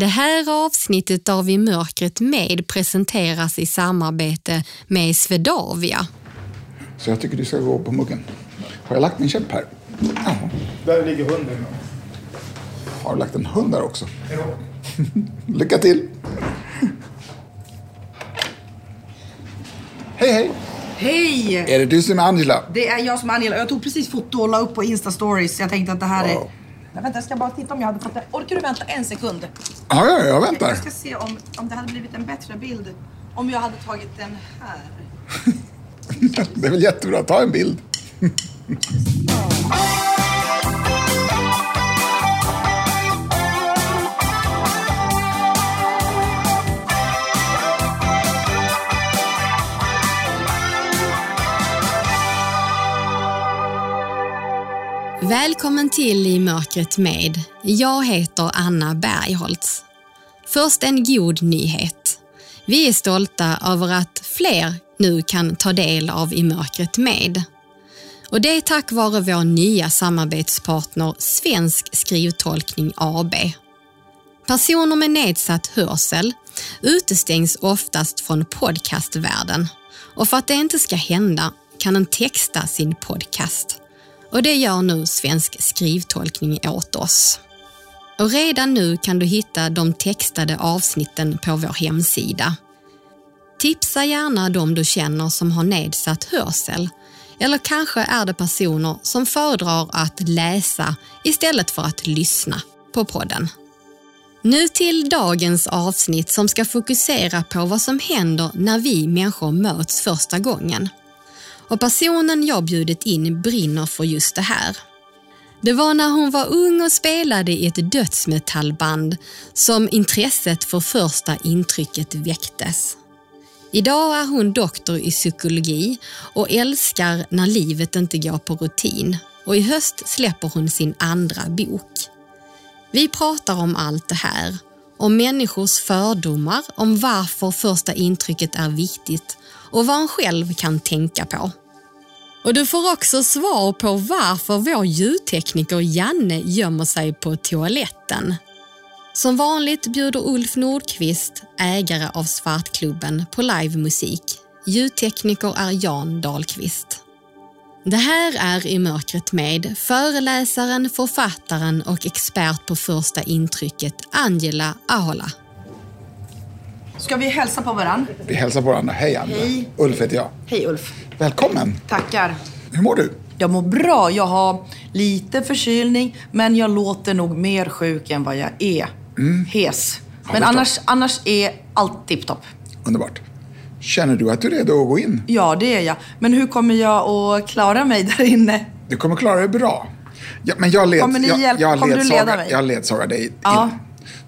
Det här avsnittet av I mörkret med presenteras i samarbete med Svedavia. Så jag tycker du ska gå på muggen. Har jag lagt min käpp här? Ja. Där ligger hunden. Har du lagt en hund där också? Lycka till! Hej, hej! Hej! Är det du som är Angela? Det är jag som är Angela. Jag tog precis foto och la upp på Insta-stories. Jag tänkte att det här är... Nej, vänta, jag ska bara titta om jag hade fått det. Orkar du vänta en sekund? Ja, ja, jag väntar. Jag ska se om, om det hade blivit en bättre bild om jag hade tagit den här. Det är väl jättebra. Ta en bild. Välkommen till I mörkret med. Jag heter Anna Bergholtz. Först en god nyhet. Vi är stolta över att fler nu kan ta del av I mörkret med. Och det är tack vare vår nya samarbetspartner Svensk skrivtolkning AB. Personer med nedsatt hörsel utestängs oftast från podcastvärlden och för att det inte ska hända kan en texta sin podcast. Och det gör nu Svensk skrivtolkning åt oss. Och redan nu kan du hitta de textade avsnitten på vår hemsida. Tipsa gärna de du känner som har nedsatt hörsel. Eller kanske är det personer som föredrar att läsa istället för att lyssna på podden. Nu till dagens avsnitt som ska fokusera på vad som händer när vi människor möts första gången. Och personen jag bjudit in brinner för just det här. Det var när hon var ung och spelade i ett dödsmetallband som intresset för första intrycket väcktes. Idag är hon doktor i psykologi och älskar när livet inte går på rutin och i höst släpper hon sin andra bok. Vi pratar om allt det här, om människors fördomar, om varför första intrycket är viktigt och vad han själv kan tänka på. Och du får också svar på varför vår ljudtekniker Janne gömmer sig på toaletten. Som vanligt bjuder Ulf Nordqvist, ägare av Svartklubben, på livemusik. Ljudtekniker är Jan Dahlqvist. Det här är I mörkret med föreläsaren, författaren och expert på första intrycket Angela Ahola. Ska vi hälsa på varann? Vi hälsar på varandra. Hej, Angela. Hej. Ulf heter jag. Hej Ulf. Välkommen. Tackar. Hur mår du? Jag mår bra. Jag har lite förkylning, men jag låter nog mer sjuk än vad jag är. Hes. Men förstår. annars, annars är allt tipptopp. Underbart. Känner du att du är redo att gå in? Ja, det är jag. Men hur kommer jag att klara mig där inne? Du kommer klara dig bra. Ja, men jag led, Kommer ni jag, hjälpa- jag kommer du ledsagar- leda mig? Jag ledsagar dig in. Ja.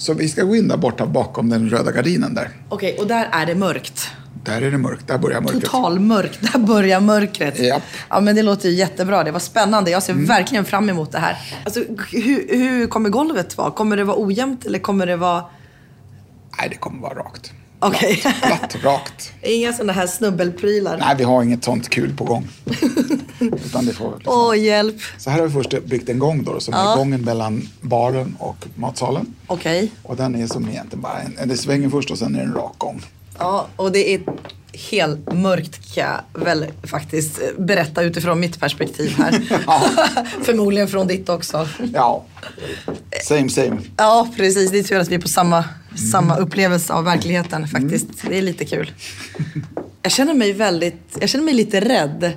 Så vi ska gå in där borta bakom den röda gardinen där. Okej, och där är det mörkt. Där är det mörkt. Där börjar mörkret. Totalmörkt. Där börjar mörkret. Japp. Ja, men det låter ju jättebra. Det var spännande. Jag Mm. ser verkligen fram emot det här. Alltså, hur, hur kommer golvet vara? Kommer det vara ojämnt eller kommer det vara... Nej, det kommer vara rakt. Okej. Platt, rakt. Inga sådana här snubbelprylar? Nej, vi har inget sånt kul på gång. Utan det får liksom... Åh, hjälp. Så här har vi först byggt en gång då, som är gången mellan baren och matsalen. Okej. Och den är som egentligen bara en, det svänger först och sen är det en rak gång. Ja, och det är helt mörkt kan jag väl faktiskt berätta utifrån mitt perspektiv här. Förmodligen från ditt också. Ja, same same. Ja, precis. Det är tur att vi är på samma, samma upplevelse av verkligheten faktiskt. Det är lite kul. Jag känner mig väldigt, jag känner mig lite rädd.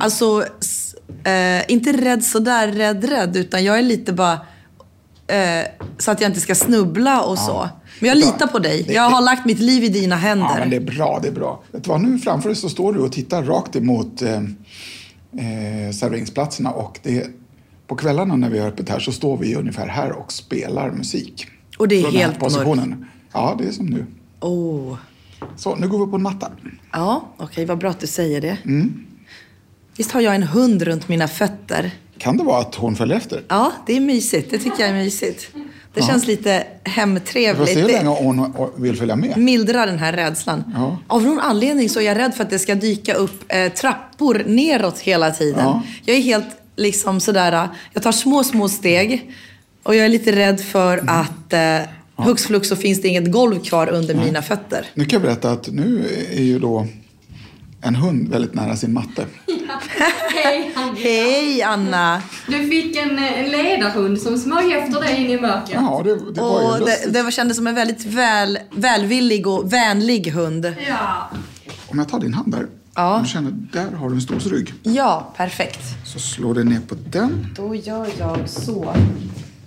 Alltså, s- eh, inte rädd sådär rädd rädd, utan jag är lite bara eh, så att jag inte ska snubbla och så. Men jag litar på dig. Det- Jag har det- lagt mitt liv i dina händer. Ja, men det är bra, det är bra. Vet du vad, nu framför dig så står du och tittar rakt emot eh, eh, serveringsplatserna och det, på kvällarna när vi har öppet här så står vi ungefär här och spelar musik. Och det är Från helt positionen. Ja, det är som nu. Oh. Så, nu går vi upp och nattar. Ja, okej, vad bra att du säger det. Mm. Visst har jag en hund runt mina fötter? Kan det vara att hon följer efter? Ja, det är mysigt. Det tycker jag är mysigt. Det Ja. känns lite Vi får se hemtrevligt. hur länge hon vill följa med. mildrar den här rädslan. Ja. Av någon anledning så är jag rädd för att det ska dyka upp eh, trappor neråt hela tiden. Ja. Jag är helt liksom sådär, eh, jag tar små, små steg. Och jag är lite rädd för Mm. att... Eh, Har Hux flux så finns det inget golv kvar under mina fötter. Nu kan jag berätta att nu är ju då en hund väldigt nära sin matte. Hej Anna. Hej Anna! Du fick en, en ledarhund som smög efter dig in i mörkret. Ja, det, det var ju Och det, lustigt. det var- kändes som en väldigt väl, välvillig och vänlig hund. Ja. Om jag tar din hand där. Ja. Om du känner, där har du en stor rygg. Ja, perfekt. Så slår du ner på den. Då gör jag så.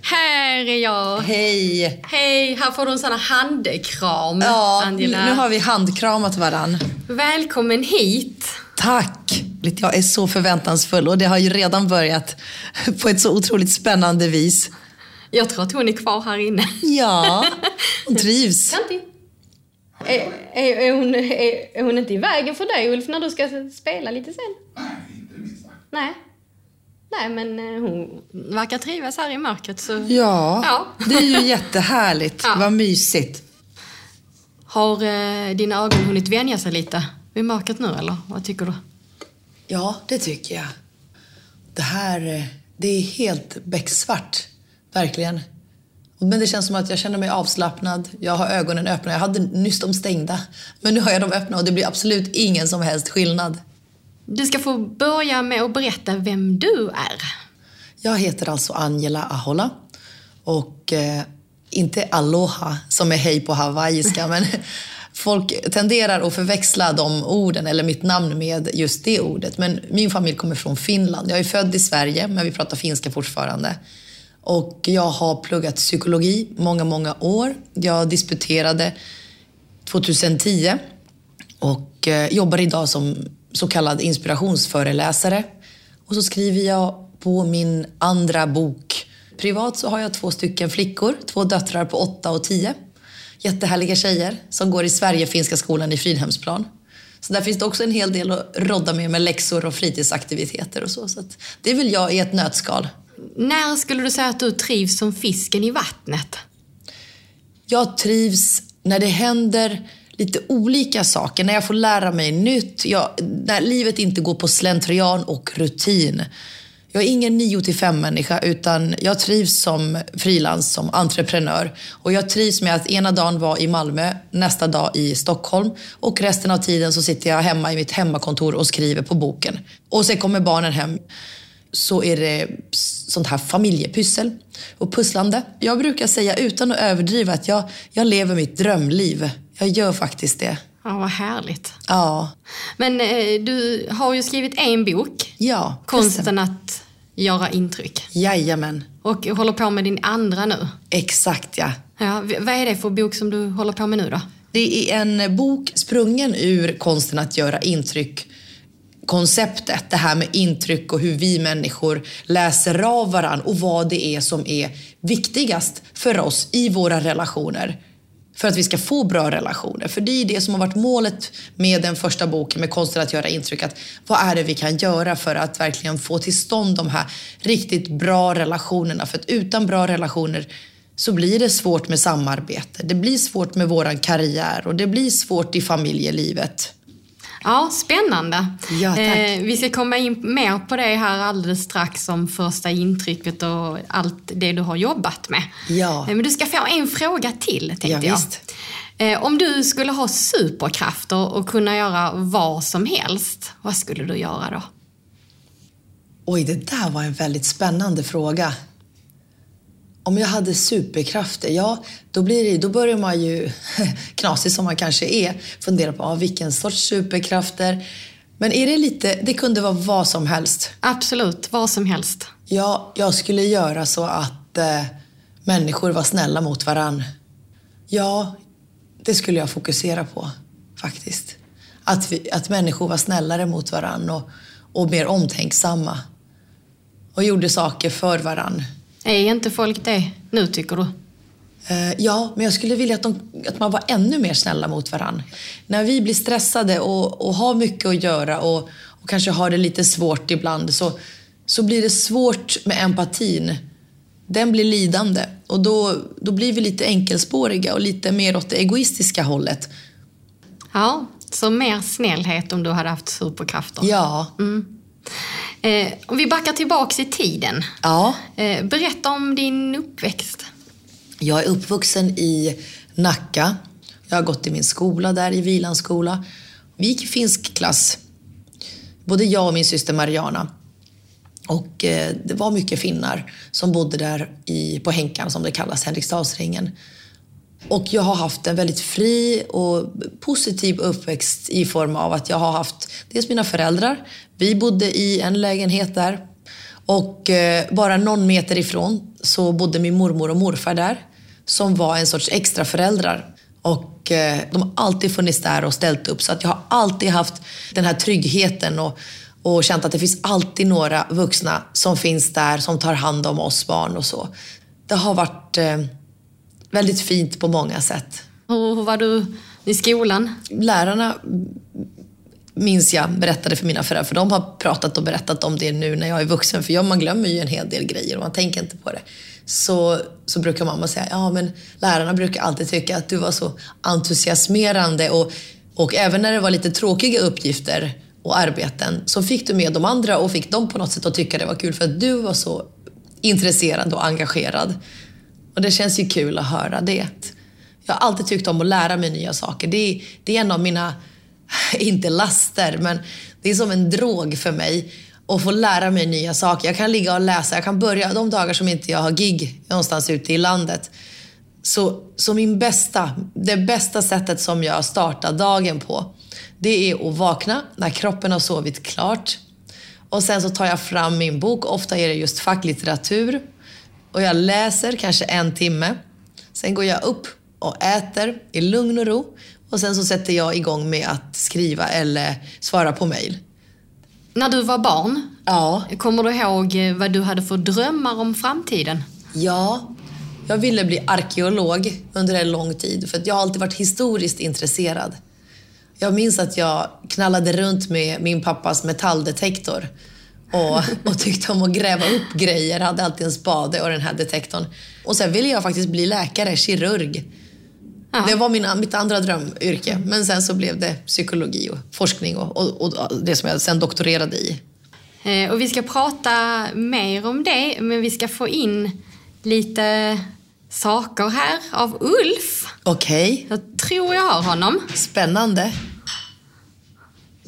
Här är jag. Hej! Hej, här får du en sån här handkram, Ja, Angela. nu har vi handkramat varann. Välkommen hit. Tack! Jag är så förväntansfull och det har ju redan börjat på ett så otroligt spännande vis. Jag tror att hon är kvar här inne. Ja, hon trivs. Kanti. Är, är, är, hon, är, är hon inte i vägen för dig Ulf när du ska spela lite sen? Nej, inte det minsta. Nej. Nej men eh, hon verkar trivas här i mörkret så... Ja, Ja. det är ju jättehärligt. Ja. Vad mysigt. Har eh, dina ögon hunnit vänja sig lite vid mörkret nu eller? Vad tycker du? Ja, det tycker jag. Det här, det är helt becksvart. Verkligen. Men det känns som att jag känner mig avslappnad. Jag har ögonen öppna. Jag hade nyss dem stängda. Men nu har jag dem öppna och det blir absolut ingen som helst skillnad. Du ska få börja med att berätta vem du är. Jag heter alltså Angela Ahola. Och eh, inte aloha som är hej på hawaiiska. men folk tenderar att förväxla de orden, eller mitt namn, med just det ordet. Men min familj kommer från Finland. Jag är född i Sverige, men vi pratar finska fortfarande. Och jag har pluggat psykologi många, många år. Jag disputerade 2010 och eh, jobbar idag som så kallad inspirationsföreläsare. Och så skriver jag på min andra bok. Privat så har jag två stycken flickor, två döttrar på åtta och tio. Jättehärliga tjejer som går i Sverigefinska skolan i Fridhemsplan. Så där finns det också en hel del att rodda med med läxor och fritidsaktiviteter och så. så det väl jag i ett nötskal. När skulle du säga att du trivs som fisken i vattnet? Jag trivs när det händer lite olika saker, när jag får lära mig nytt, jag, när livet inte går på slentrian och rutin. Jag är ingen 9 till 5 människa utan jag trivs som frilans, som entreprenör. Och jag trivs med att ena dagen vara i Malmö, nästa dag i Stockholm och resten av tiden så sitter jag hemma i mitt hemmakontor och skriver på boken. Och sen kommer barnen hem så är det sånt här familjepyssel och pusslande. Jag brukar säga utan att överdriva att jag, jag lever mitt drömliv. Jag gör faktiskt det. Ja, vad härligt. Ja, Men eh, du har ju skrivit en bok, ja. Konsten att göra intryck. Jajamän, Och håller på med din andra nu. exakt ja. Ja, vad är det för bok som du håller på med nu då? Det är en bok sprungen ur konsten att göra intryck konceptet, det här med intryck och hur vi människor läser av varann och vad det är som är viktigast för oss i våra relationer. För att vi ska få bra relationer. För det är det som har varit målet med den första boken med konsten att göra intryck. Att vad är det vi kan göra för att verkligen få till stånd de här riktigt bra relationerna? För att utan bra relationer så blir det svårt med samarbete. Det blir svårt med våran karriär och det blir svårt i familjelivet. Ja, spännande. Ja, tack. Eh, vi ska komma in mer på det här alldeles strax om första intrycket och allt det du har jobbat med. Ja. Eh, men du ska få en fråga till, tänkte Ja, jag. visst. Eh, om du skulle ha superkrafter och kunna göra vad som helst, vad skulle du göra då? Oj, det där var en väldigt spännande fråga. Om jag hade superkrafter, ja, då, blir det, då börjar man ju, knasig som man kanske är, fundera på ah, vilken sorts superkrafter. Men är det lite, det kunde vara vad som helst. Absolut, vad som helst. Ja, jag skulle göra så att eh, människor var snälla mot varann. Ja, det skulle jag fokusera på faktiskt. Att, vi, att människor var snällare mot varann och, och mer omtänksamma. Och gjorde saker för varann. Är inte folk det nu, tycker du? Eh, ja, men jag skulle vilja att, de, att man var ännu mer snälla mot varann. När vi blir stressade och, och har mycket att göra och, och kanske har det lite svårt ibland så, så blir det svårt med empatin. Den blir lidande och då, då blir vi lite enkelspåriga och lite mer åt det egoistiska hållet. Ja, så mer snällhet om du hade haft superkrafter. Ja, Eh, om vi backar tillbaks i tiden. ja. Eh, berätta om din uppväxt. Jag är uppvuxen i Nacka. Jag har gått i min skola där, i Vilans skola. Vi gick i finsk klass. Både jag och min syster Mariana. Och eh, det var mycket finnar som bodde där i, på Henkan, som det kallas, Henriksdalsringen. Och jag har haft en väldigt fri och positiv uppväxt i form av att jag har haft dels mina föräldrar. Vi bodde i en lägenhet där. Och eh, bara någon meter ifrån så bodde min mormor och morfar där. Som var en sorts extra föräldrar. Och eh, de har alltid funnits där och ställt upp. Så att jag har alltid haft den här tryggheten och, och känt att det finns alltid några vuxna som finns där som tar hand om oss barn och så. Det har varit eh, väldigt fint på många sätt. Hur var du i skolan? Lärarna minns jag berättade för mina föräldrar, för de har pratat och berättat om det nu när jag är vuxen. För jag, man glömmer ju en hel del grejer och man tänker inte på det. Så, så brukar mamma säga, ja men lärarna brukar alltid tycka att du var så entusiasmerande och, och även när det var lite tråkiga uppgifter och arbeten så fick du med de andra och fick dem på något sätt att tycka det var kul för att du var så intresserad och engagerad. Och det känns ju kul att höra det. Jag har alltid tyckt om att lära mig nya saker. Det är, det är en av mina, inte laster, men det är som en drog för mig att få lära mig nya saker. Jag kan ligga och läsa, jag kan börja de dagar som inte jag har gig någonstans ute i landet. Så, så min bästa, det bästa sättet som jag startar dagen på, det är att vakna när kroppen har sovit klart. Och sen så tar jag fram min bok, ofta är det just facklitteratur. Och jag läser kanske en timme. Sen går jag upp och äter i lugn och ro. Och sen så sätter jag igång med att skriva eller svara på mail. När du var barn, Ja. kommer du ihåg eh, vad du hade för drömmar om framtiden? Ja, jag ville bli arkeolog under en lång tid för jag har alltid varit historiskt intresserad. Jag minns att jag knallade runt med min pappas metalldetektor och, och tyckte om att gräva upp grejer. Hade alltid en spade och den här detektorn. Och sen ville jag faktiskt bli läkare, kirurg. Ja. Det var min, mitt andra drömyrke. Men sen så blev det psykologi och forskning och, och, och det som jag sen doktorerade i. Eh, Och vi ska prata mer om det, men vi ska få in lite saker här av Ulf. Okej, Jag tror jag har honom. spännande.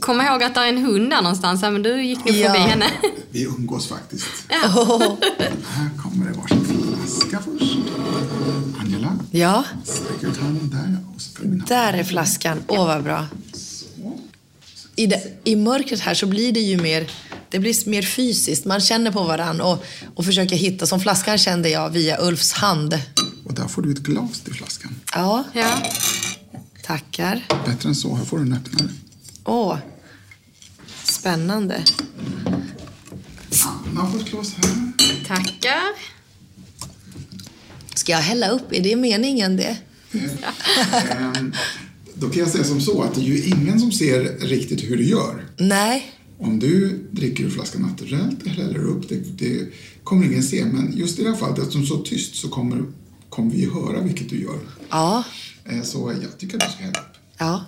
Kom ihåg att det är en hund där någonstans, men du gick nu Ja. förbi henne. Vi umgås faktiskt. Åh, Här kommer det varsin flaska först. Angela, Ja, sträck ut handen där. Och så där är flaskan. Åh, vad bra. I, det, I mörkret här så blir det ju mer, det blir mer fysiskt. Man känner på varann och, och försöker hitta. Som flaskan kände jag via Ulfs hand. Och där får du ett glas till flaskan. Ja, Ja. tackar. Bättre än så, här får du en öppnare. Åh, spännande. Anna får ett glas här. Tackar. Ska jag hälla upp? Är det meningen det? Ehm, Då kan jag säga som så att det är ju ingen som ser riktigt hur du gör. Nej. Om du dricker ur flaskan naturellt eller häller upp, det, det kommer ingen se. Men just i det här fallet, eftersom det är så tyst, så kommer, kommer vi ju höra vilket du gör. Ja, Eh, Så jag tycker att du ska hälla upp. ja.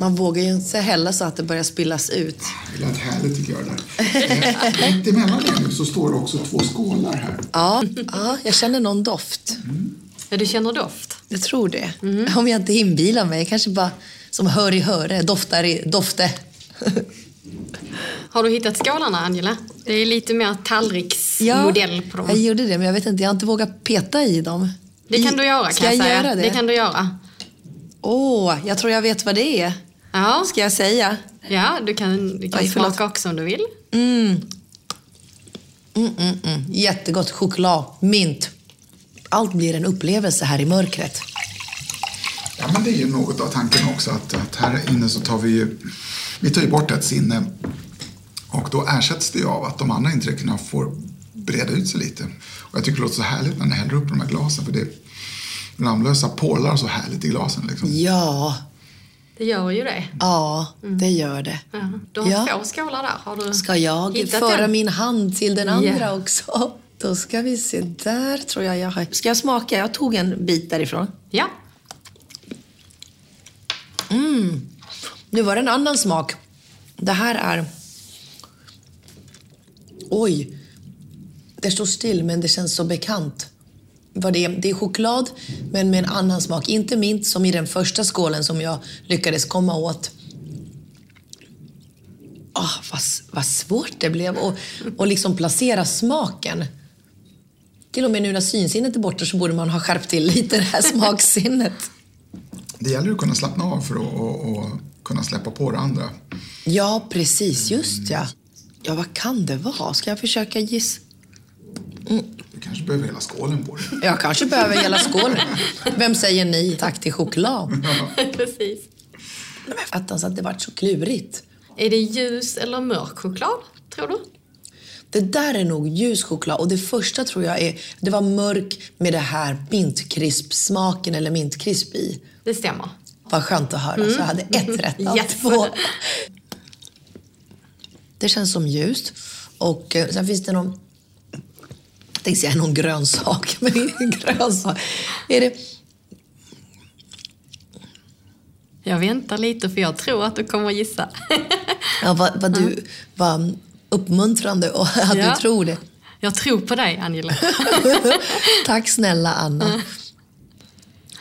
Man vågar ju inte hälla så att det börjar spillas ut. Det lät härligt tycker jag. Där. Eh, Mitt emellan det nu så står det också två skålar här. Ja, ja jag känner någon doft. Ja, du känner doft. Jag tror det. Om jag inte inbilar mig. Kanske bara som hör i höre, doftar i dofte. Har du hittat skålarna, Angela? Det är lite mer tallriksmodell på dem. jag gjorde det, men jag vet inte. Jag har inte vågat peta i dem. Det kan du göra, Ska kan jag, jag säga. göra det? Det kan du göra. Åh, jag tror jag vet vad det är. Ja, Ska jag säga? ja du kan, du kan Oj, förlåt. smaka också om du vill. Mm, mm, mm. Jättegott choklad, mint. Allt blir en upplevelse här i mörkret. Ja, men det är ju något av tanken också att, att här inne så tar vi ju, vi tar ju bort ett sinne och då ersätts det ju av att de andra intrycken får breda ut sig lite. Och jag tycker det låter så härligt när ni häller upp de här glasen för det Ramlösa porlar så härligt i glasen liksom. Ja, Det gör ju det. ja, det gör det. Ja. Du har Ja. två skålar där. Har du Ska jag föra den? min hand till den andra Ja. också? Då ska vi se. Där tror jag jag har... Ska jag smaka? Jag tog en bit därifrån. Ja. Nu var det en annan smak. Det här är... Oj. Det står still, men det känns så bekant. Vad det, är. det är choklad, men med en annan smak. Inte mint som i den första skålen som jag lyckades komma åt. Oh, vad, vad svårt det blev att och liksom placera smaken. Till och med nu när synsinnet är borta så borde man ha skärpt till lite det här smaksinnet. Det gäller att kunna slappna av för att och, och kunna släppa på det andra. Ja, precis. Just ja. Ja, vad kan det vara? Ska jag försöka gissa? Mm. Du kanske behöver hela skålen på dig. Jag kanske behöver hela skålen. Vem säger nej tack till choklad? Ja. Precis. Men fattans att det vart så klurigt. Är det ljus eller mörk choklad, tror du? Det där är nog ljus choklad och det första tror jag är, det var mörk med det här mintkrisp-smaken eller mintkrisp i. Det stämmer. Vad skönt att höra, mm. så jag hade ett rätt av yes. två. Det känns som ljust. Och eh, sen finns det någon, jag tänkte säga någon grönsak, men grönsak. Är det... Jag väntar lite för jag tror att du kommer att gissa. ja, vad, vad du, vad uppmuntrande och att ja. du tror det. Jag tror på dig, Angela. Tack snälla, Anna.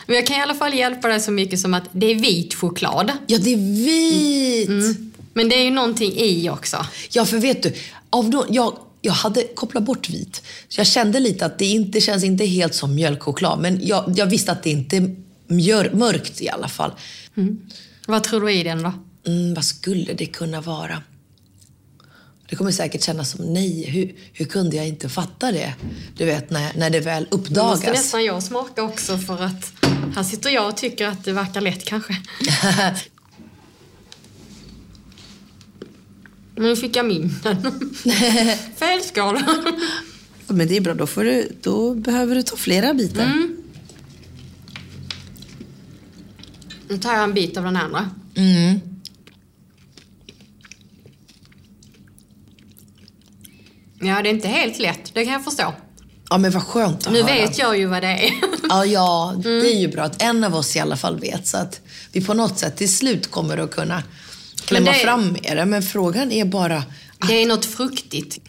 Men jag kan i alla fall hjälpa dig så mycket som att det är vit choklad. Ja, det är vit! Mm. Men det är ju någonting i också. Ja, för vet du, av no jag, jag hade kopplat bort vit. Så jag kände lite att det inte känns inte helt som mjölkchoklad. Men jag, jag visste att det inte är mörkt i alla fall. Mm. Vad tror du är i den då? Mm, vad skulle det kunna vara? Det kommer säkert kännas som nej, hur, hur kunde jag inte fatta det? Du vet, när, när det väl uppdagas. Nu måste nästan jag smaka också för att här sitter jag och tycker att det verkar lätt kanske. Men nu fick jag min. Fel skala. Men det är bra, då, får du, då behöver du ta flera bitar. Mm. Nu tar jag en bit av den andra. Mm. Ja, det är inte helt lätt. Det kan jag förstå. Ja, men vad skönt att Nu höra. vet jag ju vad det är. ja, ja, det är ju bra att en av oss i alla fall vet. Så att vi på något sätt till slut kommer att kunna klämma det... fram med det. Men frågan är bara... Att... Det är något fruktigt.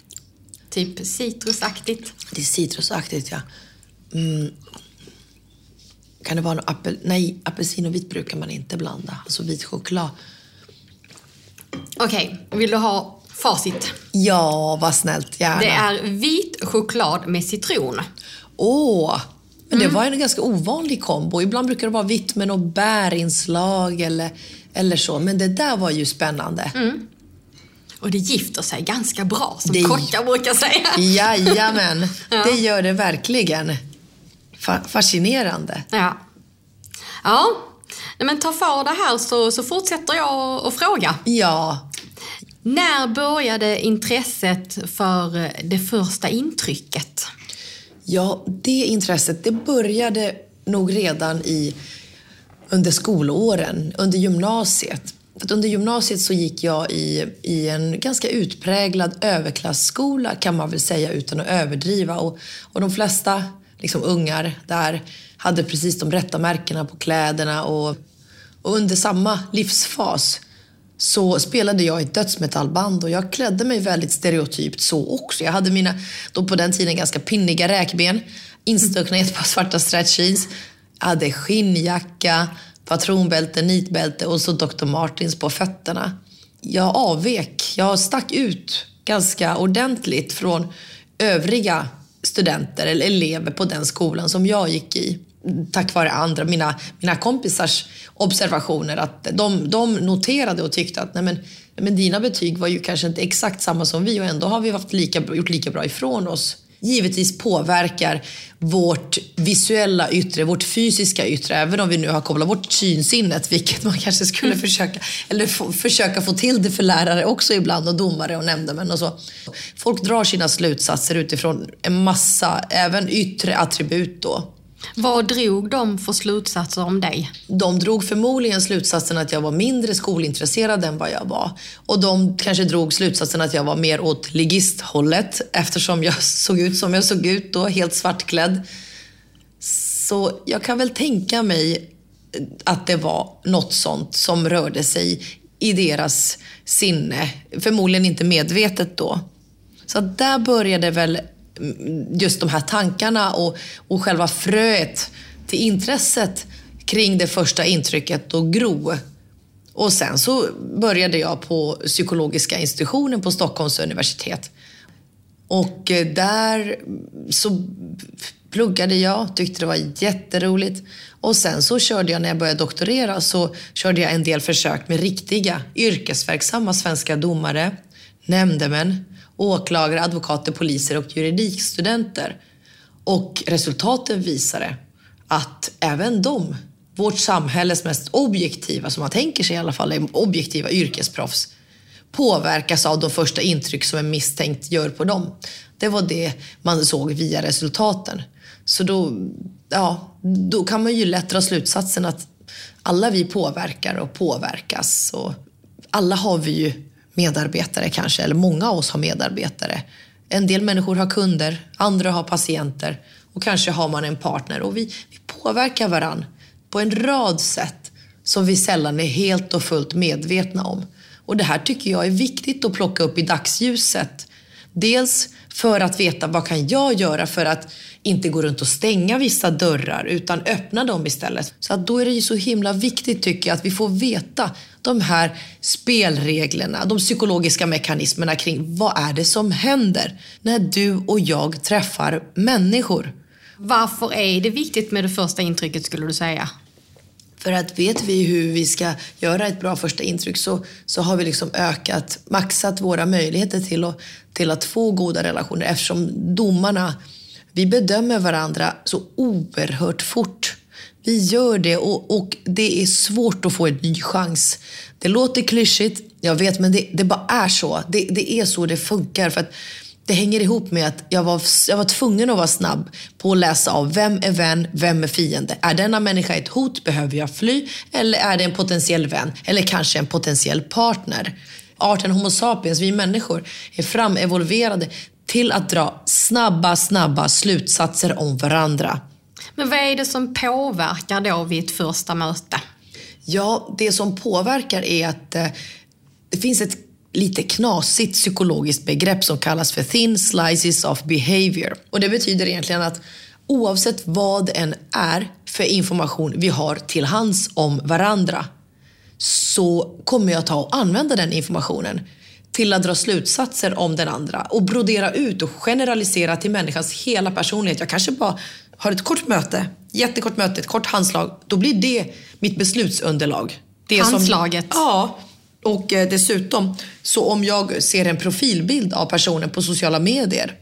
Typ citrusaktigt. Det är citrusaktigt, ja. Mm. Kan det vara något apel... Nej, apelsin och vit brukar man inte blanda. Alltså vit choklad. Okej, okay. vill du ha facit? Ja, vad snällt. Gärna. Det är vit choklad med citron. Åh! Men mm. det var en ganska ovanlig kombo. Ibland brukar det vara vitt med något bärinslag eller, eller så. Men det där var ju spännande. Mm. Och det gifter sig ganska bra, som det... kockar brukar säga. Jajamän, ja. det gör det verkligen. Fa fascinerande. Ja. Ja, men ta för det här så, så fortsätter jag att fråga. Ja. När började intresset för det första intrycket? Ja, det intresset det började nog redan i, under skolåren, under gymnasiet. För under gymnasiet så gick jag i, i en ganska utpräglad överklassskola kan man väl säga utan att överdriva. Och, och de flesta liksom, ungar där hade precis de rätta märkena på kläderna. Och, och under samma livsfas så spelade jag i ett dödsmetallband och jag klädde mig väldigt stereotypt så också. Jag hade mina, då på den tiden ganska pinniga räkben, instuckna i ett par svarta stretch jeans. Hade skinnjacka, patronbälte, nitbälte och så Dr. Martins på fötterna. Jag avvek, jag stack ut ganska ordentligt från övriga studenter eller elever på den skolan som jag gick i tack vare andra, mina, mina kompisars observationer, att de, de noterade och tyckte att nej men, men dina betyg var ju kanske inte exakt samma som vi och ändå har vi haft lika, gjort lika bra ifrån oss. Givetvis påverkar vårt visuella yttre, vårt fysiska yttre, även om vi nu har kopplat bort synsinnet, vilket man kanske skulle mm. försöka, eller få, försöka få till det för lärare också ibland och domare och nämndemän och så. Folk drar sina slutsatser utifrån en massa, även yttre attribut då. Vad drog de för slutsatser om dig? De drog förmodligen slutsatsen att jag var mindre skolintresserad än vad jag var. Och de kanske drog slutsatsen att jag var mer åt ligisthållet eftersom jag såg ut som jag såg ut då, helt svartklädd. Så jag kan väl tänka mig eh, att det var något sånt som rörde sig i deras sinne. Förmodligen inte medvetet då. Så där började väl just de här tankarna och, och själva fröet till intresset kring det första intrycket och gro. Och sen så började jag på psykologiska institutionen på Stockholms universitet. Och eh, där så pluggade jag, tyckte det var jätteroligt. Och sen så körde jag, när jag började doktorera, så körde jag en del försök med riktiga yrkesverksamma svenska domare, nämndemän, åklagare, advokater, poliser och juridikstudenter. Och resultaten visade att även de, vårt samhälles mest objektiva, som man tänker sig i alla fall, är objektiva yrkesproffs, påverkas av de första intryck som en misstänkt gör på dem. Det var det man såg via resultaten. Så då, ja, då kan man ju lätt dra slutsatsen att alla vi påverkar och påverkas. Och alla har vi ju medarbetare kanske, eller många av oss har medarbetare. En del människor har kunder, andra har patienter och kanske har man en partner. Och vi, vi påverkar varann på en rad sätt som vi sällan är helt och fullt medvetna om. Och det här tycker jag är viktigt att plocka upp i dagsljuset. Dels för att veta vad kan jag göra för att inte gå runt och stänga vissa dörrar utan öppna dem istället. Så att då är det ju så himla viktigt tycker jag att vi får veta de här spelreglerna, de psykologiska mekanismerna kring vad är det som händer när du och jag träffar människor. Varför är det viktigt med det första intrycket skulle du säga? För att vet vi hur vi ska göra ett bra första intryck så, så har vi liksom ökat, maxat våra möjligheter till att, till att få goda relationer eftersom domarna, vi bedömer varandra så oerhört fort. Vi gör det och, och det är svårt att få en ny chans. Det låter klyschigt, jag vet, men det, det bara är så. Det, det är så det funkar. För att det hänger ihop med att jag var, jag var tvungen att vara snabb på att läsa av vem är vän, vem är fiende. Är denna människa ett hot? Behöver jag fly? Eller är det en potentiell vän? Eller kanske en potentiell partner? Arten Homo sapiens, vi människor, är framevolverade till att dra snabba, snabba slutsatser om varandra. Men vad är det som påverkar då vid ett första möte? Ja, det som påverkar är att eh, det finns ett lite knasigt psykologiskt begrepp som kallas för thin slices of behavior. Och det betyder egentligen att oavsett vad än är för information vi har till hands om varandra så kommer jag ta och använda den informationen till att dra slutsatser om den andra och brodera ut och generalisera till människans hela personlighet. Jag kanske bara har ett kort möte, jättekort möte, ett kort handslag. Då blir det mitt beslutsunderlag. Det Handslaget? Som, ja, och eh, dessutom, så om jag ser en profilbild av personen på sociala medier,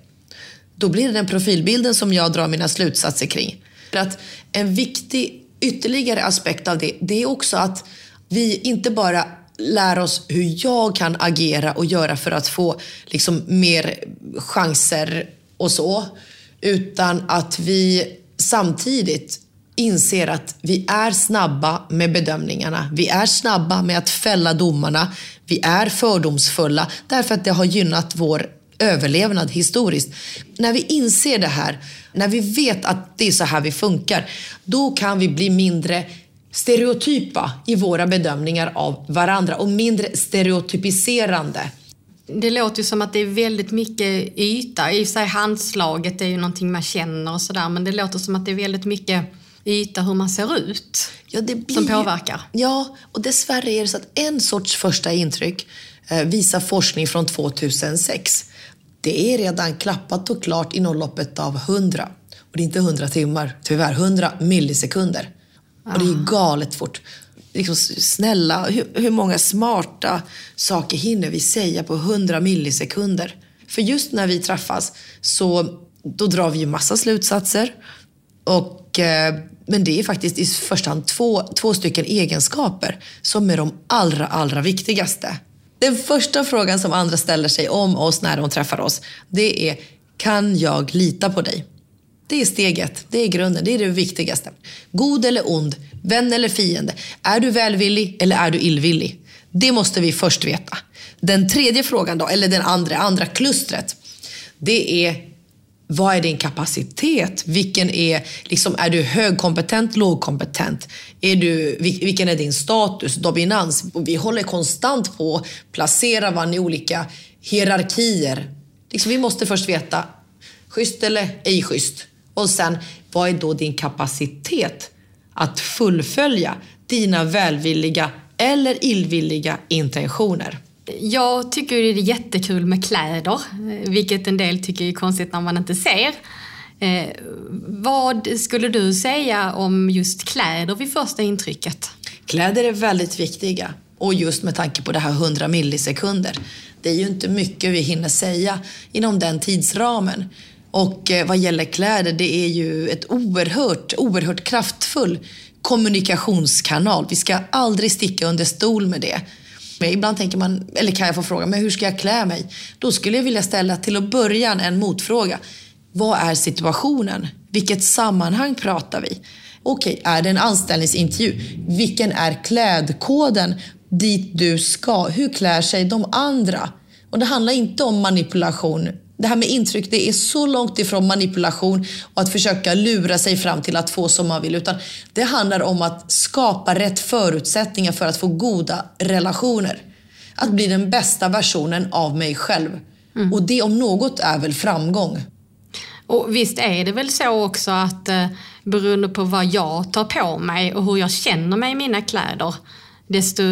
då blir det den profilbilden som jag drar mina slutsatser kring. För att en viktig ytterligare aspekt av det, det är också att vi inte bara lär oss hur jag kan agera och göra för att få liksom mer chanser och så. Utan att vi samtidigt inser att vi är snabba med bedömningarna. Vi är snabba med att fälla domarna. Vi är fördomsfulla därför att det har gynnat vår överlevnad historiskt. När vi inser det här, när vi vet att det är så här vi funkar, då kan vi bli mindre stereotypa i våra bedömningar av varandra och mindre stereotypiserande. Det låter ju som att det är väldigt mycket yta. I sig handslaget är ju någonting man känner och sådär men det låter som att det är väldigt mycket yta hur man ser ut ja, det blir, som påverkar. Ja, och dessvärre är det så att en sorts första intryck eh, visar forskning från 2006. Det är redan klappat och klart inom loppet av 100. Och det är inte 100 timmar, tyvärr. 100 millisekunder. Och det är galet fort. Liksom, snälla, hur, hur många smarta saker hinner vi säga på 100 millisekunder? För just när vi träffas så då drar vi ju massa slutsatser. Och eh, men det är faktiskt i första hand två, två stycken egenskaper som är de allra, allra viktigaste. Den första frågan som andra ställer sig om oss när de träffar oss, det är kan jag lita på dig? Det är steget, det är grunden, det är det viktigaste. God eller ond, vän eller fiende. Är du välvillig eller är du illvillig? Det måste vi först veta. Den tredje frågan då, eller den andra, andra klustret, det är vad är din kapacitet? Vilken är, liksom, är du högkompetent, lågkompetent? Är du, vilken är din status, dominans? Vi håller konstant på att placera varandra i olika hierarkier. Liksom, vi måste först veta Schysst eller ej schysst? Och sen, vad är då din kapacitet att fullfölja dina välvilliga eller illvilliga intentioner? Jag tycker det är jättekul med kläder, vilket en del tycker är konstigt när man inte ser. Eh, vad skulle du säga om just kläder vid första intrycket? Kläder är väldigt viktiga och just med tanke på det här 100 millisekunder. Det är ju inte mycket vi hinner säga inom den tidsramen. Och eh, vad gäller kläder, det är ju ett oerhört, oerhört kraftfull kommunikationskanal. Vi ska aldrig sticka under stol med det. Men ibland tänker man, eller kan jag få fråga, men hur ska jag klä mig? Då skulle jag vilja ställa till att början en motfråga. Vad är situationen? Vilket sammanhang pratar vi? Okej, är det en anställningsintervju? Vilken är klädkoden dit du ska? Hur klär sig de andra? Och det handlar inte om manipulation. Det här med intryck, det är så långt ifrån manipulation och att försöka lura sig fram till att få som man vill. Utan det handlar om att skapa rätt förutsättningar för att få goda relationer. Att bli den bästa versionen av mig själv. Mm. Och det om något är väl framgång. Och visst är det väl så också att eh, beroende på vad jag tar på mig och hur jag känner mig i mina kläder desto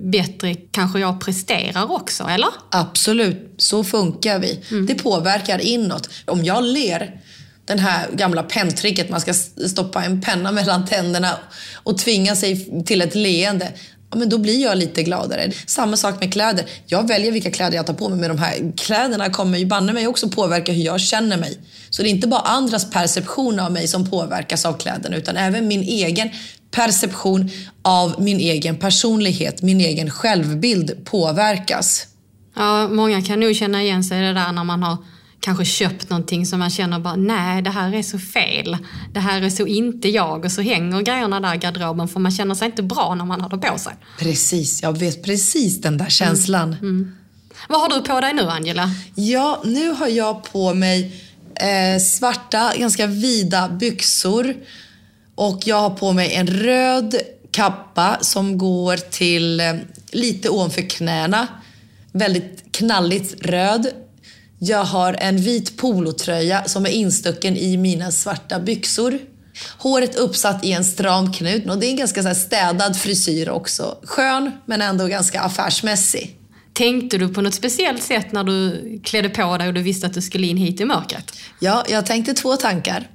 bättre kanske jag presterar också, eller? Absolut, så funkar vi. Mm. Det påverkar inåt. Om jag ler, den här gamla penntricket, man ska stoppa en penna mellan tänderna och tvinga sig till ett leende. Ja, men då blir jag lite gladare. Samma sak med kläder. Jag väljer vilka kläder jag tar på mig, men de här kläderna kommer ju banne mig också påverka hur jag känner mig. Så det är inte bara andras perception av mig som påverkas av kläderna, utan även min egen perception av min egen personlighet, min egen självbild påverkas. Ja, många kan nog känna igen sig i det där när man har kanske köpt någonting som man känner bara nej det här är så fel. Det här är så inte jag och så hänger grejerna där i garderoben för man känner sig inte bra när man har det på sig. Precis, jag vet precis den där känslan. Mm. Mm. Vad har du på dig nu Angela? Ja, nu har jag på mig eh, svarta, ganska vida byxor och jag har på mig en röd kappa som går till eh, lite ovanför knäna. Väldigt knalligt röd. Jag har en vit polotröja som är instucken i mina svarta byxor. Håret uppsatt i en stram knut. Och det är en ganska så städad frisyr också. Skön, men ändå ganska affärsmässig. Tänkte du på något speciellt sätt när du klädde på dig och du visste att du skulle in hit i mörkret? Ja, jag tänkte två tankar.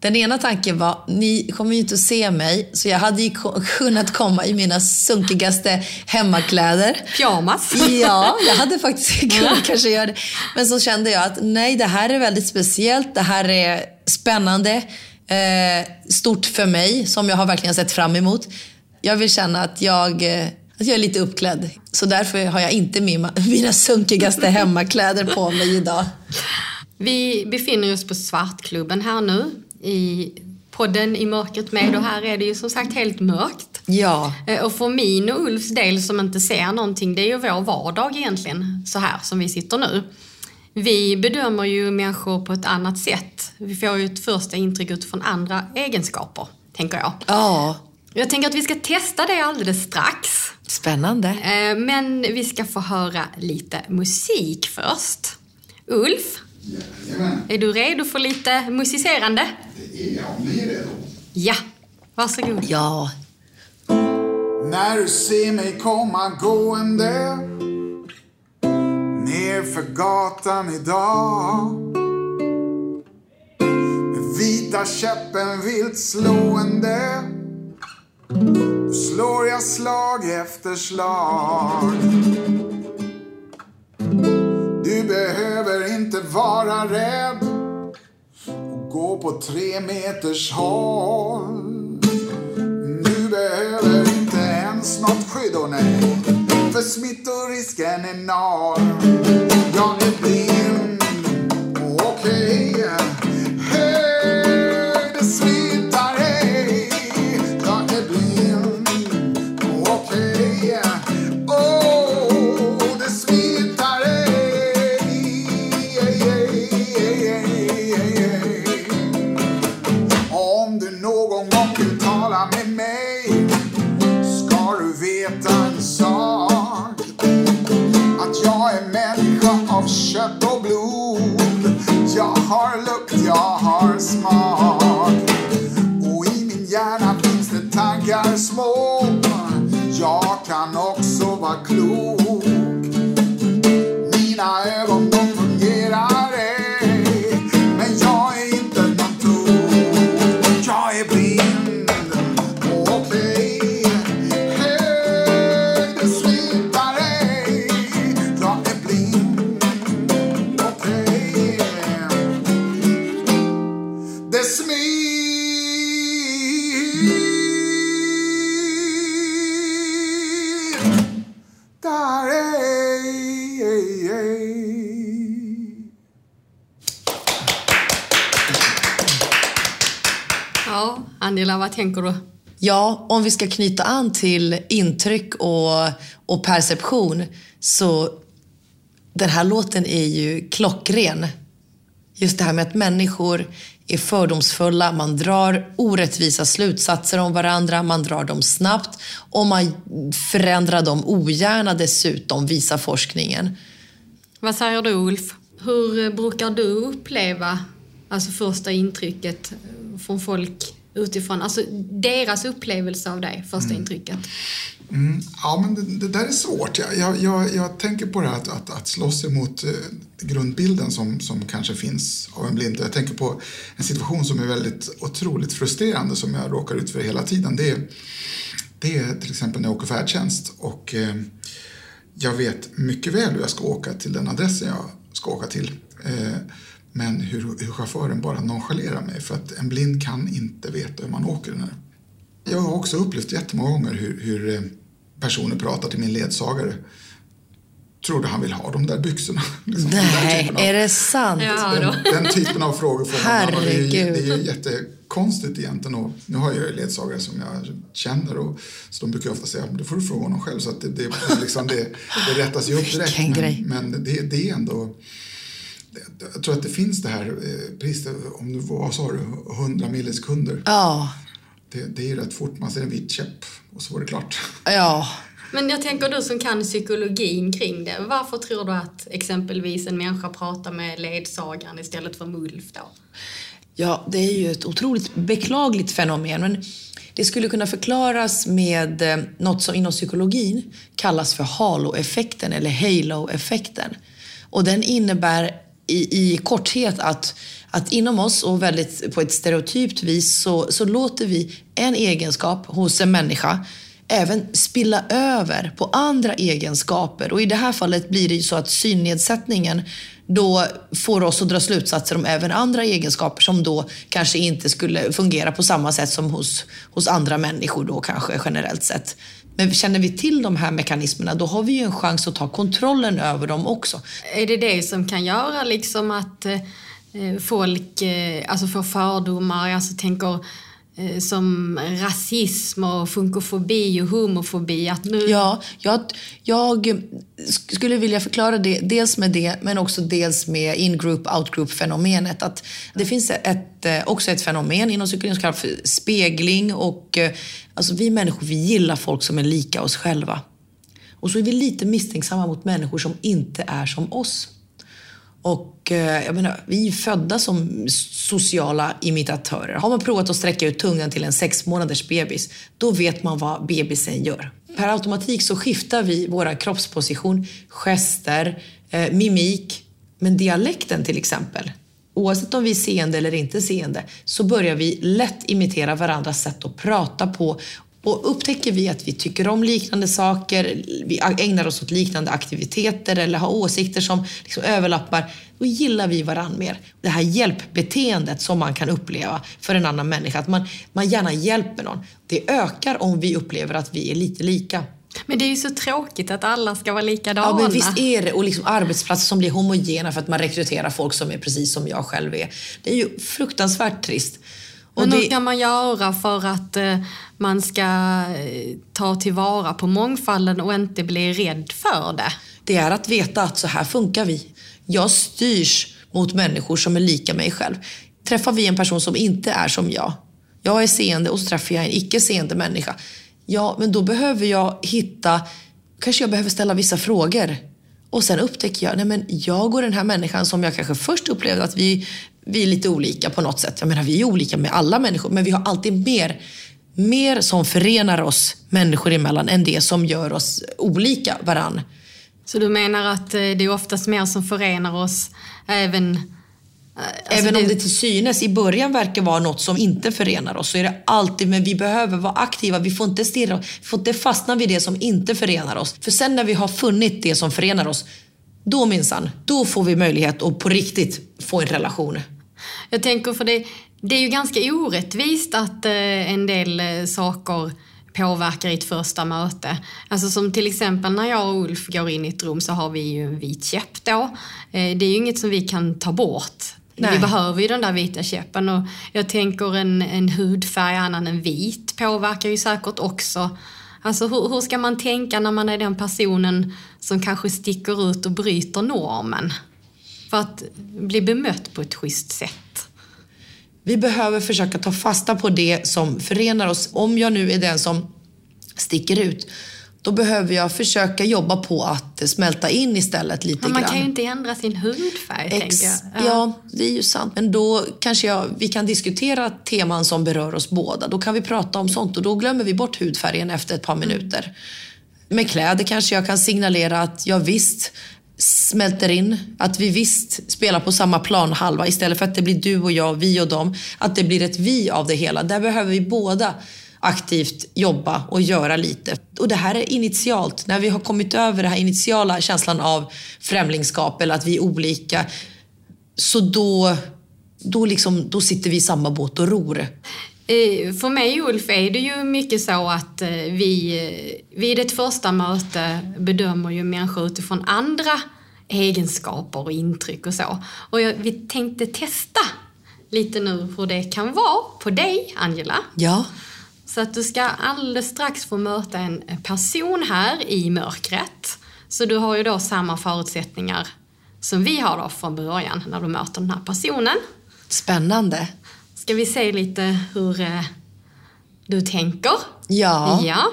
Den ena tanken var, ni kommer ju inte att se mig, så jag hade ju kunnat komma i mina sunkigaste hemmakläder. Pyjamas? Ja, jag hade faktiskt kunnat kanske göra det. Men så kände jag att nej, det här är väldigt speciellt. Det här är spännande. Eh, stort för mig, som jag har verkligen sett fram emot. Jag vill känna att jag, eh, att jag är lite uppklädd. Så därför har jag inte mina, mina sunkigaste hemmakläder på mig idag. Vi befinner oss på Svartklubben här nu i podden I mörkret med och här är det ju som sagt helt mörkt. Ja. Eh, och för min och Ulfs del som inte ser någonting, det är ju vår vardag egentligen, så här som vi sitter nu. Vi bedömer ju människor på ett annat sätt. Vi får ju ett första intryck utifrån andra egenskaper, tänker jag. Ja. Jag tänker att vi ska testa det alldeles strax. Spännande. Eh, men vi ska få höra lite musik först. Ulf, Jajamän. är du redo för lite musicerande? Det är jag, om ni är redo. Ja, varsågod. Ja. När du ser mig komma gående nerför gatan idag med vita käppen vilt slående då slår jag slag efter slag du behöver inte vara rädd. Och gå på tre meters håll. Du behöver inte ens något skydd, och nej För smittorisken är enorm Jag är blind, okej Okay. Tänker du? Ja, om vi ska knyta an till intryck och, och perception så den här låten är ju klockren. Just det här med att människor är fördomsfulla, man drar orättvisa slutsatser om varandra, man drar dem snabbt och man förändrar dem ogärna dessutom, visar forskningen. Vad säger du, Ulf? Hur brukar du uppleva alltså första intrycket från folk utifrån? Alltså deras upplevelse av dig, första intrycket. Mm, ja, men det, det där är svårt. Jag, jag, jag, jag tänker på det här att, att, att slåss emot eh, grundbilden som, som kanske finns av en blind. Jag tänker på en situation som är väldigt otroligt frustrerande som jag råkar ut för hela tiden. Det är, det är till exempel när jag åker färdtjänst och eh, jag vet mycket väl hur jag ska åka till den adressen jag ska åka till. Eh, men hur, hur chauffören bara nonchalerar mig för att en blind kan inte veta hur man åker den här. Jag har också upplevt jättemånga gånger hur, hur eh, personer pratar till min ledsagare. Tror du han vill ha de där byxorna? Liksom, den där Nej, av- är det sant? Den, den typen av frågor får man och det, är, ju- Herregud. det är ju jättekonstigt egentligen. Och nu har jag ju ledsagare som jag känner och så de brukar ofta säga det får du fråga honom själv. Så att det, det, liksom det, det rättas ju upp direkt. Men, men det, det är ändå... Jag tror att det finns det här eh, priset, om du, vad sa du, 100 millisekunder. Ja, Det, det är ju rätt fort, man ser en vit käpp och så var det klart. ja. Men jag tänker du som kan psykologin kring det. Varför tror du att exempelvis en människa pratar med ledsagaren istället för Mulf då? Ja, det är ju ett otroligt beklagligt fenomen. Men det skulle kunna förklaras med eh, något som inom psykologin kallas för halo-effekten eller halo-effekten. Och den innebär i, i korthet att, att inom oss och väldigt på ett stereotypt vis så, så låter vi en egenskap hos en människa även spilla över på andra egenskaper. Och i det här fallet blir det ju så att synnedsättningen då får oss att dra slutsatser om även andra egenskaper som då kanske inte skulle fungera på samma sätt som hos, hos andra människor då kanske generellt sett. Men känner vi till de här mekanismerna då har vi ju en chans att ta kontrollen över dem också. Är det det som kan göra liksom att eh, folk eh, alltså får fördomar, alltså tänker Eh, som rasism och funkofobi och homofobi? Att nu... Ja, jag, jag skulle vilja förklara det dels med det, men också dels med in-group, out-group-fenomenet. Att det finns ett, eh, också ett fenomen inom psykologin som kallas för spegling. Och, eh, alltså vi människor vi gillar folk som är lika oss själva. Och så är vi lite misstänksamma mot människor som inte är som oss. Och eh, jag menar, vi är födda som sociala imitatörer. Har man provat att sträcka ut tungan till en sex månaders bebis, då vet man vad bebisen gör. Per automatik så skiftar vi våra kroppsposition, gester, eh, mimik. Men dialekten till exempel, oavsett om vi är seende eller inte seende, så börjar vi lätt imitera varandras sätt att prata på. Och upptäcker vi att vi tycker om liknande saker, vi ägnar oss åt liknande aktiviteter eller har åsikter som liksom överlappar, då gillar vi varandra mer. Det här hjälpbeteendet som man kan uppleva för en annan människa, att man, man gärna hjälper någon, det ökar om vi upplever att vi är lite lika. Men det är ju så tråkigt att alla ska vara likadana. Ja, men visst är det. Och liksom arbetsplatser som blir homogena för att man rekryterar folk som är precis som jag själv är. Det är ju fruktansvärt trist. Och hur det, ska man göra för att eh, man ska eh, ta tillvara på mångfalden och inte bli rädd för det? det är att veta att så här funkar vi. Jag styrs mot människor som är lika mig själv. Träffar vi en person som inte är som jag, jag är seende och så träffar jag en icke seende människa. Ja, men då behöver jag hitta, kanske jag behöver ställa vissa frågor. Och sen upptäcker jag, nej men jag och den här människan som jag kanske först upplevde att vi, vi är lite olika på något sätt. Jag menar, vi är olika med alla människor, men vi har alltid mer, mer som förenar oss människor emellan än det som gör oss olika varann. Så du menar att eh, det är oftast mer som förenar oss även... eh, alltså Även om det till synes i början verkar vara något som inte förenar oss så är det alltid, men vi behöver vara aktiva. Vi får inte stirra, vi får inte fastna vid det som inte förenar oss. För sen när vi har funnit det som förenar oss, då minsann, då får vi möjlighet att på riktigt få en relation. Jag tänker för det, Det är ju ganska orättvist att eh, en del eh, saker påverkar i ett första möte. Alltså som till exempel när jag och Ulf går in i ett rum så har vi ju en vit käpp då. Eh, det är ju inget som vi kan ta bort. Nej. Vi behöver ju den där vita käppen och jag tänker en, en hudfärg annan än vit påverkar ju säkert också. Alltså hur, hur ska man tänka när man är den personen som kanske sticker ut och bryter normen? För att bli bemött på ett schysst sätt. Vi behöver försöka ta fasta på det som förenar oss. Om jag nu är den som sticker ut, då behöver jag försöka jobba på att smälta in istället lite Men man grann. kan ju inte ändra sin hudfärg, Ex- tänker jag. ja. det är ju sant. Men då kanske jag, vi kan diskutera teman som berör oss båda. Då kan vi prata om sånt och då glömmer vi bort hudfärgen efter ett par minuter. Med kläder kanske jag kan signalera att jag visst smälter in, att vi visst spelar på samma planhalva istället för att det blir du och jag, vi och dem. Att det blir ett vi av det hela. Där behöver vi båda aktivt jobba och göra lite. Och det här är initialt. När vi har kommit över den här initiala känslan av främlingskap eller att vi är olika. Så då, då, liksom, då sitter vi i samma båt och ror. Eh, För mig Ulf är det ju mycket så att eh, vi eh, vid ett första möte bedömer ju människor utifrån andra egenskaper och intryck och så. Och jag, vi tänkte testa lite nu hur det kan vara på dig Angela. Ja. Så att du ska alldeles strax få möta en person här i mörkret. Så du har ju då samma förutsättningar som vi har då från början när du möter den här personen. Spännande. Ska vi se lite hur eh, du tänker? Ja. Ja,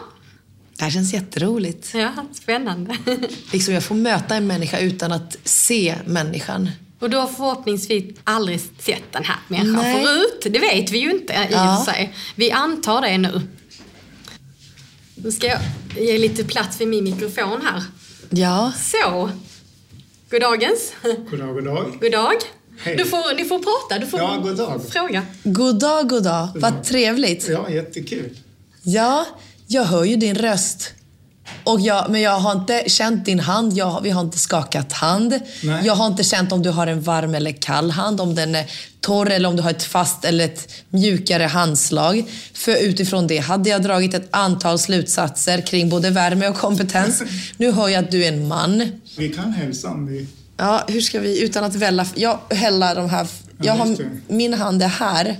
Det här känns jätteroligt. ja spännande. Liksom jag får möta en människa utan att se människan. Och du har förhoppningsvis aldrig sett den här människan Nej. förut. Det vet vi ju inte i Ja. och för sig. Vi antar det nu. Nu ska jag ge lite plats vid min mikrofon här. Ja. Så. Goddagens. God dag, god dag. God dag. Hej. Du får, ni får prata, du får Ja, god dag. fråga. God dag, god dag. Vad trevligt. Ja, jättekul. Ja, jag hör ju din röst. Och jag, men jag har inte känt din hand, jag, vi har inte skakat hand. Nej. Jag har inte känt om du har en varm eller kall hand, om den är torr eller om du har ett fast eller ett mjukare handslag. För utifrån det hade jag dragit ett antal slutsatser kring både värme och kompetens. Nu hör jag att du är en man. Vi kan hälsa om vi... Ja, hur ska vi, utan att välla, jag häller de här, jag Ja, har, det. min hand är här.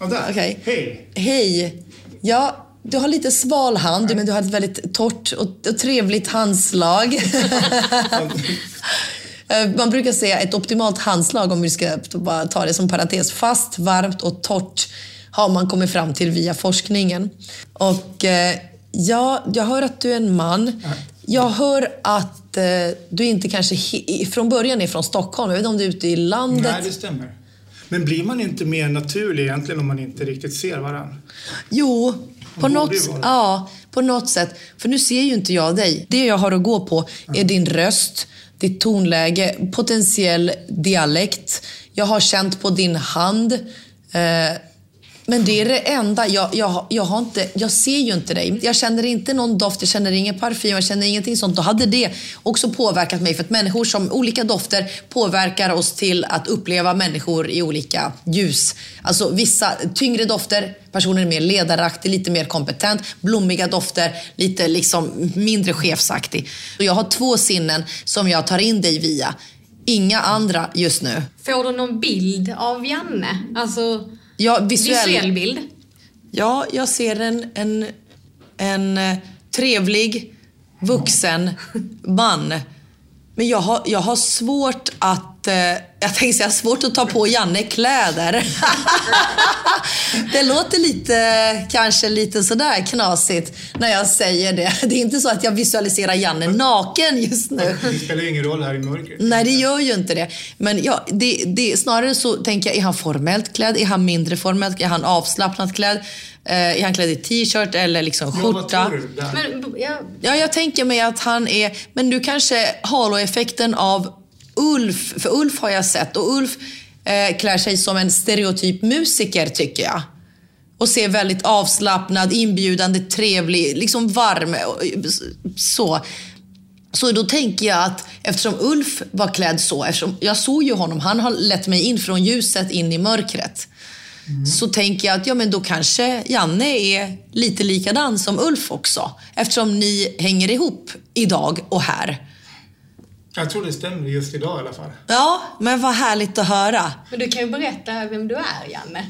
Ja, där. Okej. Hej. Hej. Ja, du har lite sval hand, men du har ett väldigt torrt och, och trevligt handslag. Eh, Man brukar säga ett optimalt handslag, om vi ska bara ta det som parentes, fast, varmt och torrt har man kommit fram till via forskningen. Och eh, ja, jag hör att du är en man. Jag hör att eh, du inte kanske från början är från Stockholm. Jag vet inte om du är ute i landet. Nej, det stämmer. Men blir man inte mer naturlig egentligen om man inte riktigt ser varandra? Jo, på något, ja, på något sätt. För nu ser ju inte jag dig. Det jag har att gå på är din röst, ditt tonläge, potentiell dialekt. Jag har känt på din hand. Eh, men det är det enda. Jag, jag, jag, har inte, jag ser ju inte dig. Jag känner inte någon doft, jag känner ingen parfym, jag känner ingenting sånt. Då hade det också påverkat mig. För att människor som olika dofter påverkar oss till att uppleva människor i olika ljus. Alltså vissa tyngre dofter, personen är mer ledaraktig, lite mer kompetent. Blommiga dofter, lite liksom mindre chefsaktig. Och jag har två sinnen som jag tar in dig via. Inga andra just nu. Får du någon bild av Janne? Alltså Ja, visuell, visuell bild? Ja, jag ser en, en, en eh, trevlig, vuxen man. Men jag har, jag har svårt att... Eh, jag tänkte säga svårt att ta på Janne kläder. det låter lite, kanske lite sådär knasigt när jag säger det. Det är inte så att jag visualiserar Janne naken just nu. Det spelar ju ingen roll här i mörkret. Nej, det gör ju inte det. Men ja, det, det, snarare så tänker jag, är han formellt klädd? Är han mindre formellt? Är han avslappnat klädd? Eh, är han klädd i t-shirt eller liksom Ja, skjorta? där? Men, ja, Ja, jag tänker mig att han är... Men du kanske halo-effekten av Ulf. För Ulf har jag sett och Ulf eh, klär sig som en stereotyp musiker tycker jag. Och ser väldigt avslappnad, inbjudande, trevlig, liksom varm. och- Så. Så då tänker jag att eftersom Ulf var klädd så, eftersom jag såg ju honom, han har lett mig in från ljuset in i mörkret. så tänker jag att ja, men då kanske Janne är lite likadan som Ulf också. Eftersom ni hänger ihop idag och här. Jag tror det stämmer just idag i alla fall. Ja, men vad härligt att höra. Men du kan ju berätta vem du är, Janne.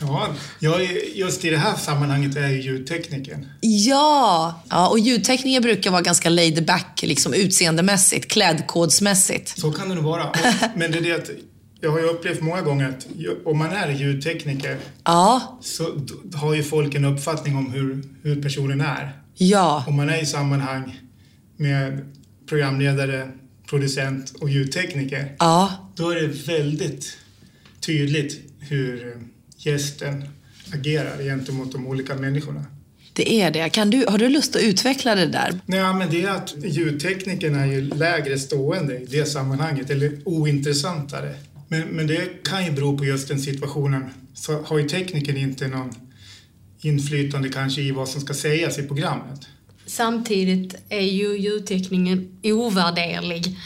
Ja, jag är, just i det här sammanhanget är jag ju ljudteknikern. Ja, ja och ljudtekniker brukar vara ganska laid back, liksom utseendemässigt, klädkodsmässigt. Så kan det nog vara. Och, men det är det att jag har ju upplevt många gånger att om man är ljudtekniker Ja, så har ju folk en uppfattning om hur, hur personen är. ja, Om man är i sammanhang med programledare, producent och ljudtekniker, ja. då är det väldigt tydligt hur gästen agerar gentemot de olika människorna. Det är det. Kan du, har du lust att utveckla det där? Nej, men det är att ljudtekniken är ju lägre stående i det sammanhanget, eller ointressantare. Men, men det kan ju bero på just den situationen. Så har ju tekniken inte någon inflytande kanske i vad som ska sägas i programmet. Samtidigt är ju ljudtekningen ovärderlig.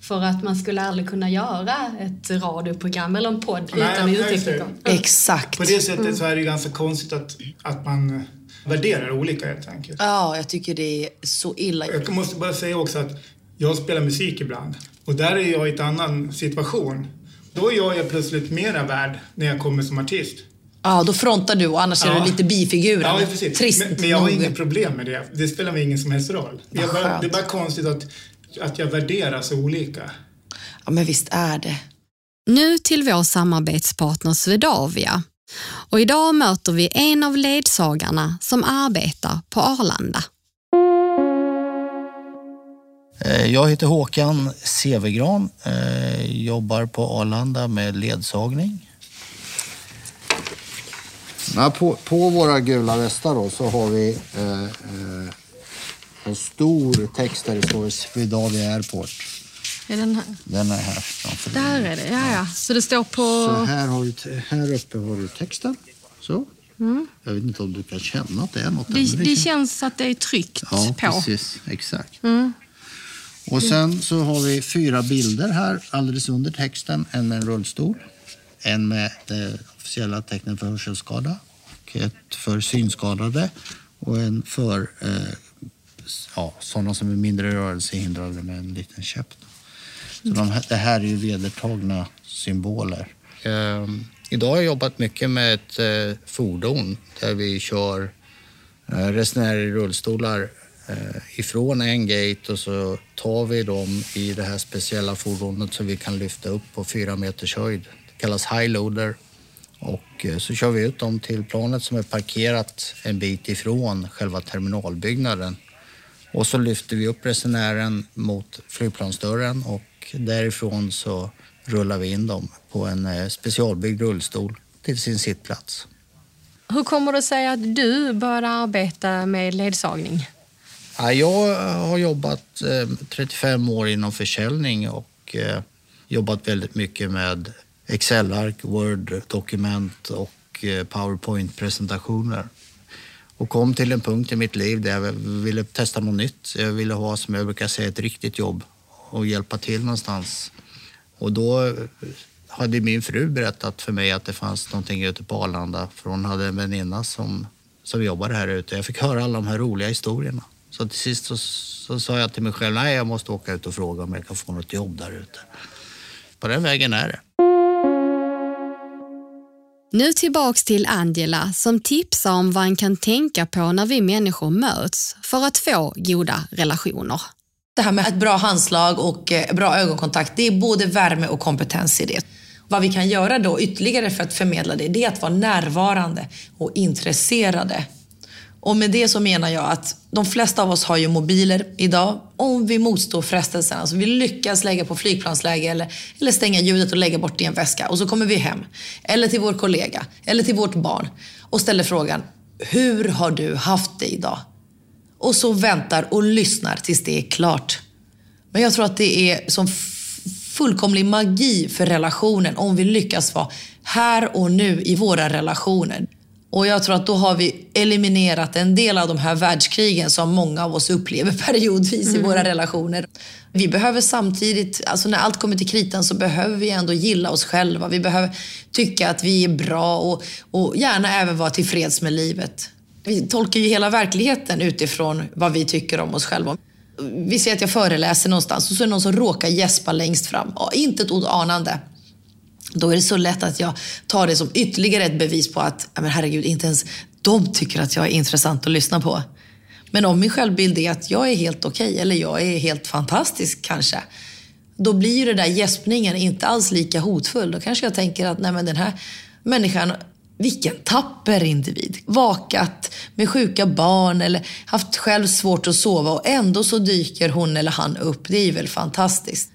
För att man skulle aldrig kunna göra ett radioprogram eller en podd Nej, utan nej, det. ljudtekniker. Exakt. På det sättet så är det ju ganska konstigt att, att man värderar olika helt enkelt. Ja, jag tycker det är så illa. Jag måste bara säga också att jag spelar musik ibland och där är jag i en annan situation. Då är jag plötsligt mera värd när jag kommer som artist. Ja, då frontar du och annars är Ja. du lite bifiguren. Ja, precis. Trist men, men jag har inget problem med det. Det spelar mig ingen som helst roll. Jag bara, det är bara konstigt att, att jag värderas olika. Ja, men visst är det. Nu till vår samarbetspartner Swedavia. Och idag möter vi en av ledsagarna som arbetar på Arlanda. Eh, Jag heter Håkan Sevegran, eh, jobbar på Arlanda med ledsagning. Ja, på, på våra gula västar då, så har vi eh, eh, en stor text där det står Swedavia Airport. Är den här? Den är här framför. Där är det, ja ja. Så det står på... Så här, har du, här uppe har du texten. Så. Jag vet inte om du kan känna att det är något. Mm. Det, det känns- att det är tryckt Ja, på. precis. Exakt. Och sen så har vi fyra bilder här alldeles under texten. En med en rullstol, en med det officiella tecknen för hörselskada och ett för synskadade och en för eh, ja, sådana som är mindre rörelsehindrade med en liten käpp. Så de det här är ju vedertagna symboler. Eh, idag har jag jobbat mycket med ett eh, fordon där vi kör eh, resenärer i rullstolar eh, ifrån en gate och så tar vi dem i det här speciella fordonet som vi kan lyfta upp på fyra meters höjd. Det kallas high loader. Och eh, så kör vi ut dem till planet som är parkerat en bit ifrån själva terminalbyggnaden. Och så lyfter vi upp resenären mot flygplansdörren och därifrån så rullar vi in dem på en eh, specialbyggd rullstol till sin sittplats. Hur kommer det sig att du började arbeta med ledsagning? Ja, jag har jobbat eh, 35 år inom försäljning och eh, jobbat väldigt mycket med Excel-ark, Word-dokument och eh, PowerPoint-presentationer. Och kom till en punkt i mitt liv där jag ville testa något nytt. Jag ville ha, som jag brukar säga, ett riktigt jobb och hjälpa till någonstans. Och då eh, hade min fru berättat för mig att det fanns någonting ute på Arlanda för hon hade en väninna som, som jobbade här ute. Jag fick höra alla de här roliga historierna. Så till sist så, så sa jag till mig själv, nej jag måste åka ut och fråga om jag kan få något jobb där ute. På den vägen är det. Nu tillbaks till Angela som tipsar om vad en kan tänka på när vi människor möts för att få goda relationer. Det här med ett bra handslag och eh, bra ögonkontakt, det är både värme och kompetens i det. Vad vi kan göra då ytterligare för att förmedla det, det är att vara närvarande och intresserade. Och med det så menar jag att de flesta av oss har ju mobiler idag. Om vi motstår frestelsen, alltså vi lyckas lägga på flygplansläge eller, eller stänga ljudet och lägga bort det i en väska och så kommer vi hem. Eller till vår kollega, eller till vårt barn och ställer frågan, hur har du haft det idag? och så väntar och lyssnar tills det är klart. Men jag tror att det är som fullkomlig magi för relationen om vi lyckas vara här och nu i våra relationer. Och jag tror att då har vi eliminerat en del av de här världskrigen som många av oss upplever periodvis i våra relationer. Vi behöver samtidigt, alltså när allt kommer till kritan så behöver vi ändå gilla oss själva. Vi behöver tycka att vi är bra och, och gärna även vara tillfreds med livet. Vi tolkar ju hela verkligheten utifrån vad vi tycker om oss själva. Vi ser att jag föreläser någonstans och så är det någon som råkar gäspa längst fram. Ja, inte ett ord anande. Då är det så lätt att jag tar det som ytterligare ett bevis på att, men herregud, inte ens de tycker att jag är intressant att lyssna på. Men om min självbild är att jag är helt okej okay, eller jag är helt fantastisk kanske. Då blir ju den där gäspningen inte alls lika hotfull. Då kanske jag tänker att nej men den här människan, vilken tapper individ. Vakat med sjuka barn eller haft själv svårt att sova och ändå så dyker hon eller han upp. Det är ju väl fantastiskt.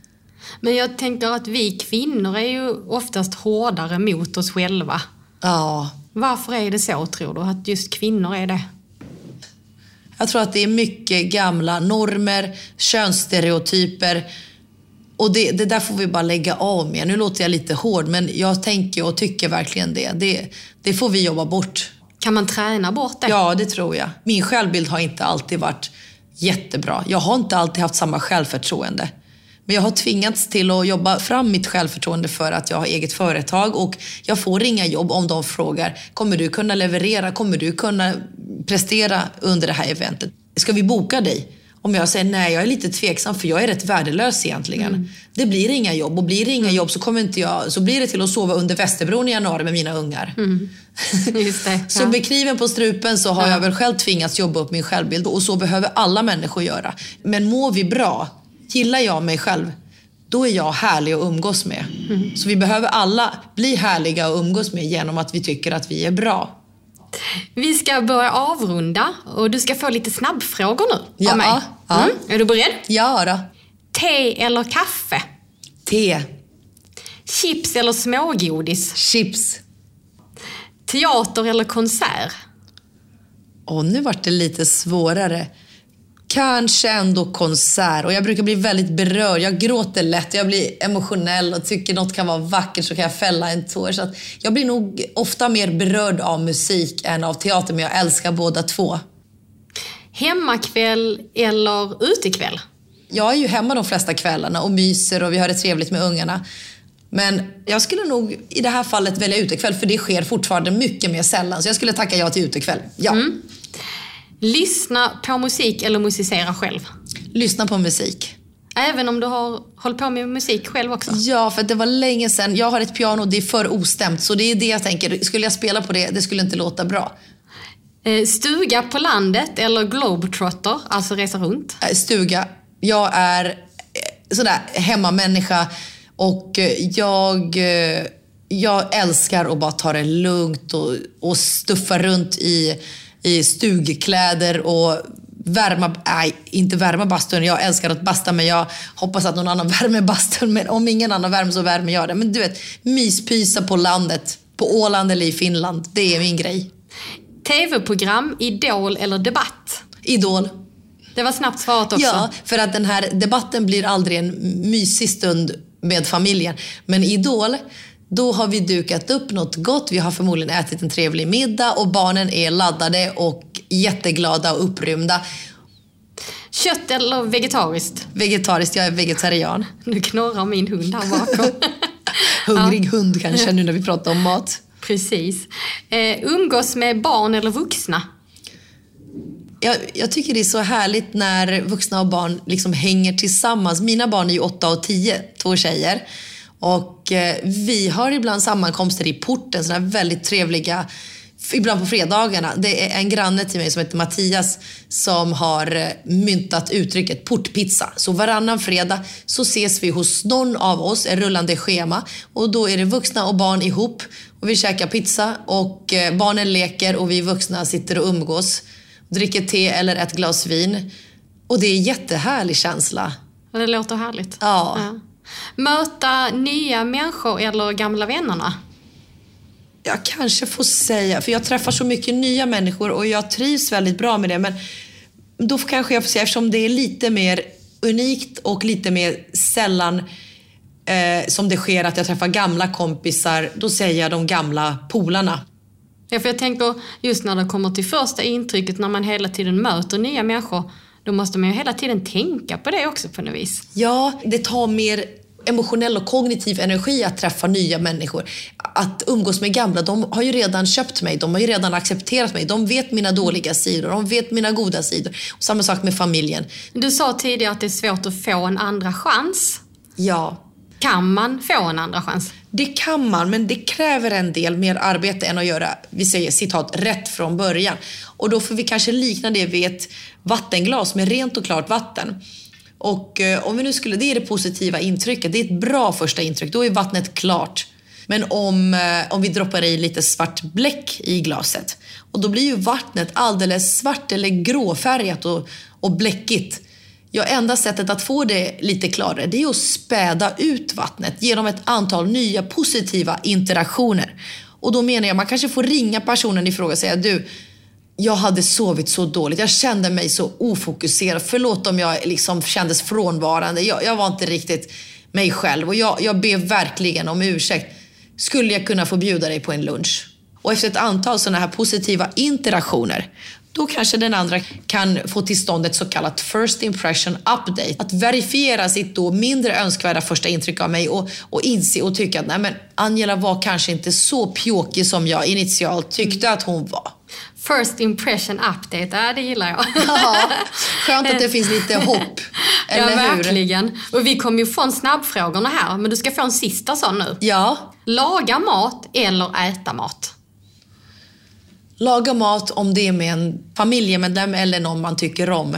Men jag tänker att vi kvinnor är ju oftast hårdare mot oss själva. Ja. Varför är det så tror du, att just kvinnor är det? Jag tror att det är mycket gamla normer, könsstereotyper. Och det, det där får vi bara lägga av med. Nu låter jag lite hård, men jag tänker och tycker verkligen det. Det, det får vi jobba bort. Kan man träna bort det? Ja, det tror jag. Min självbild har inte alltid varit jättebra. Jag har inte alltid haft samma självförtroende. Men jag har tvingats till att jobba fram mitt självförtroende för att jag har eget företag och jag får inga jobb om de frågar, kommer du kunna leverera? Kommer du kunna prestera under det här eventet? Ska vi boka dig? Om jag säger nej, jag är lite tveksam för jag är rätt värdelös egentligen. Mm. Det blir inga jobb och blir det inga jobb så kommer inte jag, så blir det till att sova under Västerbron i januari med mina ungar. Mm. Just det, så ja. med kniven på strupen så har ja. jag väl själv tvingats jobba upp min självbild och så behöver alla människor göra. Men mår vi bra gillar jag mig själv, då är jag härlig att umgås med. Mm. Så vi behöver alla bli härliga att umgås med genom att vi tycker att vi är bra. Vi ska börja avrunda och du ska få lite snabbfrågor nu ja, av mig. Ja. Mm. Är du beredd? Ja då. Te eller kaffe? Te. Chips eller smågodis? Chips. Teater eller konsert? Och nu vart det lite svårare. Kanske ändå konsert. Och jag brukar bli väldigt berörd. Jag gråter lätt, jag blir emotionell och tycker något kan vara vackert så kan jag fälla en tår. Så jag blir nog ofta mer berörd av musik än av teater, men jag älskar båda två. Hemmakväll eller utekväll? Jag är ju hemma de flesta kvällarna och myser och vi har det trevligt med ungarna. Men jag skulle nog i det här fallet välja utekväll för det sker fortfarande mycket mer sällan. Så jag skulle tacka ja till utekväll. Ja. Mm. Lyssna på musik eller musicera själv? Lyssna på musik. Även om du har hållit på med musik själv också? Ja, för det var länge sedan. Jag har ett piano, det är för ostämt. Så det är det jag tänker. Skulle jag spela på det, det skulle inte låta bra. Eh, stuga på landet eller globetrotter, alltså resa runt? Eh, stuga. Jag är eh, sådär hemmamänniska och jag, jag älskar att bara ta det lugnt och, och stuffa runt i i stugkläder och värma, nej inte värma bastun. Jag älskar att basta men jag hoppas att någon annan värmer bastun. Men om ingen annan värmer så värmer jag det. Men du vet, myspysa på landet. På Åland eller i Finland. Det är min grej. TV-program, Idol eller Debatt? Idol. Det var snabbt svarat också. Ja, för att den här debatten blir aldrig en mysig stund med familjen. Men Idol, då har vi dukat upp något gott, vi har förmodligen ätit en trevlig middag och barnen är laddade och jätteglada och upprymda. Kött eller vegetariskt? Vegetariskt, jag är vegetarian. Nu knorrar min hund här bakom. Hungrig ja. hund kanske nu när vi pratar om mat. Precis. Eh, umgås med barn eller vuxna? Jag, jag, tycker det är så härligt när vuxna och barn liksom hänger tillsammans. Mina barn är ju 8 och 10, två tjejer. Och eh, vi har ibland sammankomster i porten, sådana väldigt trevliga Ibland på fredagarna. Det är en granne till mig som heter Mattias som har eh, myntat uttrycket portpizza. Så varannan fredag så ses vi hos någon av oss, en rullande schema. Och då är det vuxna och barn ihop. Och vi käkar pizza och eh, barnen leker och vi vuxna sitter och umgås. Dricker te eller ett glas vin. Och det är en jättehärlig känsla. Det låter härligt. ja. ja. Möta nya människor eller gamla vännerna? Jag kanske får säga, för jag träffar så mycket nya människor och jag trivs väldigt bra med det. Men då kanske jag får säga, eftersom det är lite mer unikt och lite mer sällan eh, som det sker att jag träffar gamla kompisar, då säger jag de gamla polarna. Ja, för jag tänker just när det kommer till första intrycket, när man hela tiden möter nya människor, då måste man ju hela tiden tänka på det också på något vis. Ja, det tar mer emotionell och kognitiv energi att träffa nya människor. Att umgås med gamla, de har ju redan köpt mig, de har ju redan accepterat mig. De vet mina dåliga sidor, de vet mina goda sidor. Och samma sak med familjen. Du sa tidigare att det är svårt att få en andra chans. Ja, Kan man få en andra chans? Det kan man, men det kräver en del mer arbete än att göra, vi säger citat, rätt från början. Och då får vi kanske likna det vid ett vattenglas med rent och klart vatten. Och eh, om vi nu skulle, det är det positiva intrycket, det är ett bra första intryck, då är vattnet klart. Men om, eh, om vi droppar i lite svart bläck i glaset, och då blir ju vattnet alldeles svart eller gråfärgat och, och bläckigt. Ja, enda sättet att få det lite klarare det är att späda ut vattnet genom ett antal nya positiva interaktioner. Och då menar jag man kanske får ringa personen i fråga och säga du, jag hade sovit så dåligt, jag kände mig så ofokuserad. Förlåt om jag liksom kändes frånvarande. Jag, jag var inte riktigt mig själv och jag, jag ber verkligen om ursäkt. Skulle jag kunna få bjuda dig på en lunch? Och efter ett antal sådana här positiva interaktioner då kanske den andra kan få till stånd ett så kallat first impression update. Att verifiera sitt då mindre önskvärda första intryck av mig och, och inse och tycka att nej men Angela var kanske inte så pjåkig som jag initialt tyckte att hon var. First impression update, ja, det gillar jag. Ja, skönt att det finns lite hopp. Eller ja, hur? verkligen. Och vi kommer ju få snabbfrågorna här, men du ska få en sista sån nu. Ja, Laga mat eller äta mat? Laga mat om det är med en familjemedlem eller någon man tycker om.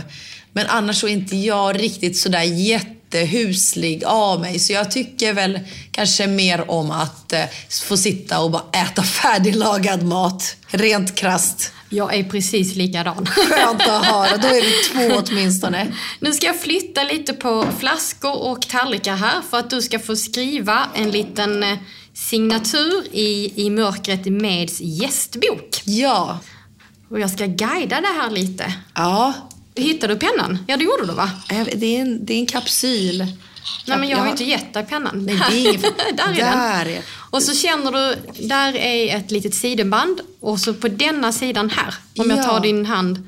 Men annars så är inte jag riktigt sådär jättehuslig av mig. Så jag tycker väl kanske mer om att eh, få sitta och bara äta färdiglagad mat. Rent krasst. Jag är precis likadan. Skönt att höra. Då är vi två åtminstone. Nu ska jag flytta lite på flaskor och tallrikar här för att du ska få skriva en liten eh, signatur i, i Mörkret Meds gästbok. Ja. Och jag ska guida det här lite. Ja. Hittade du pennan? Ja, det gjorde du va? Jag Det är en, det är en kapsyl. Nej, men jag har inte gett dig pennan. Nej, det är ingen... där är Där den. Och så känner du, där är ett litet sidenband och så på denna sidan här, om jag Ja. tar din hand,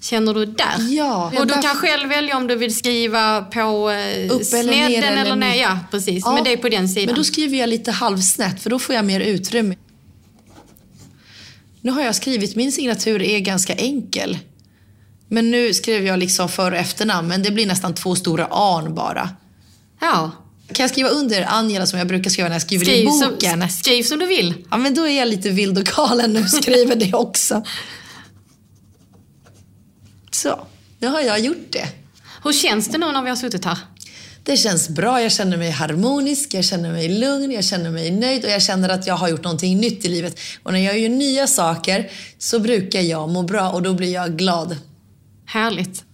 känner du där? Ja. Och du kan själv välja om du vill skriva på eh, Upp eller ner snedden eller ner. Ja, precis. Ja, Men det är på den sidan. Men då skriver jag lite halvsnett för då får jag mer utrymme. Nu har jag skrivit, min signatur är ganska enkel. Men nu skrev jag liksom för och efternamn, men det blir nästan två stora an bara. Ja. Kan jag skriva under Angela som jag brukar skriva när jag skriver Skriv, i som, boken? skriv som du vill. Ja, men då är jag lite vild och galen nu, skriver det också. Så, nu har jag gjort det. Hur känns det nu när vi har suttit här? Det känns bra, jag känner mig harmonisk, jag känner mig lugn, jag känner mig nöjd och jag känner att jag har gjort någonting nytt i livet. Och när jag gör nya saker så brukar jag må bra och då blir jag glad. Härligt.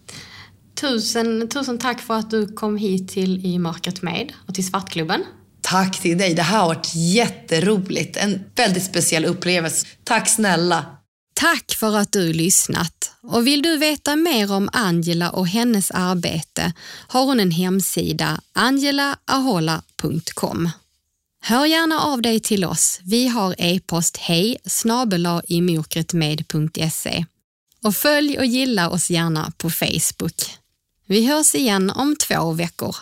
Tusen, tusen tack för att du kom hit till I mörkret med och till Svartklubben. Tack till dig, det här har varit jätteroligt. En väldigt speciell upplevelse. Tack snälla. Tack för att du lyssnat. Och vill du veta mer om Angela och hennes arbete har hon en hemsida, angelaahola.com. Hör gärna av dig till oss. Vi har e-post hej imokretmed.se och följ och gilla oss gärna på Facebook. Vi hörs igen om två veckor.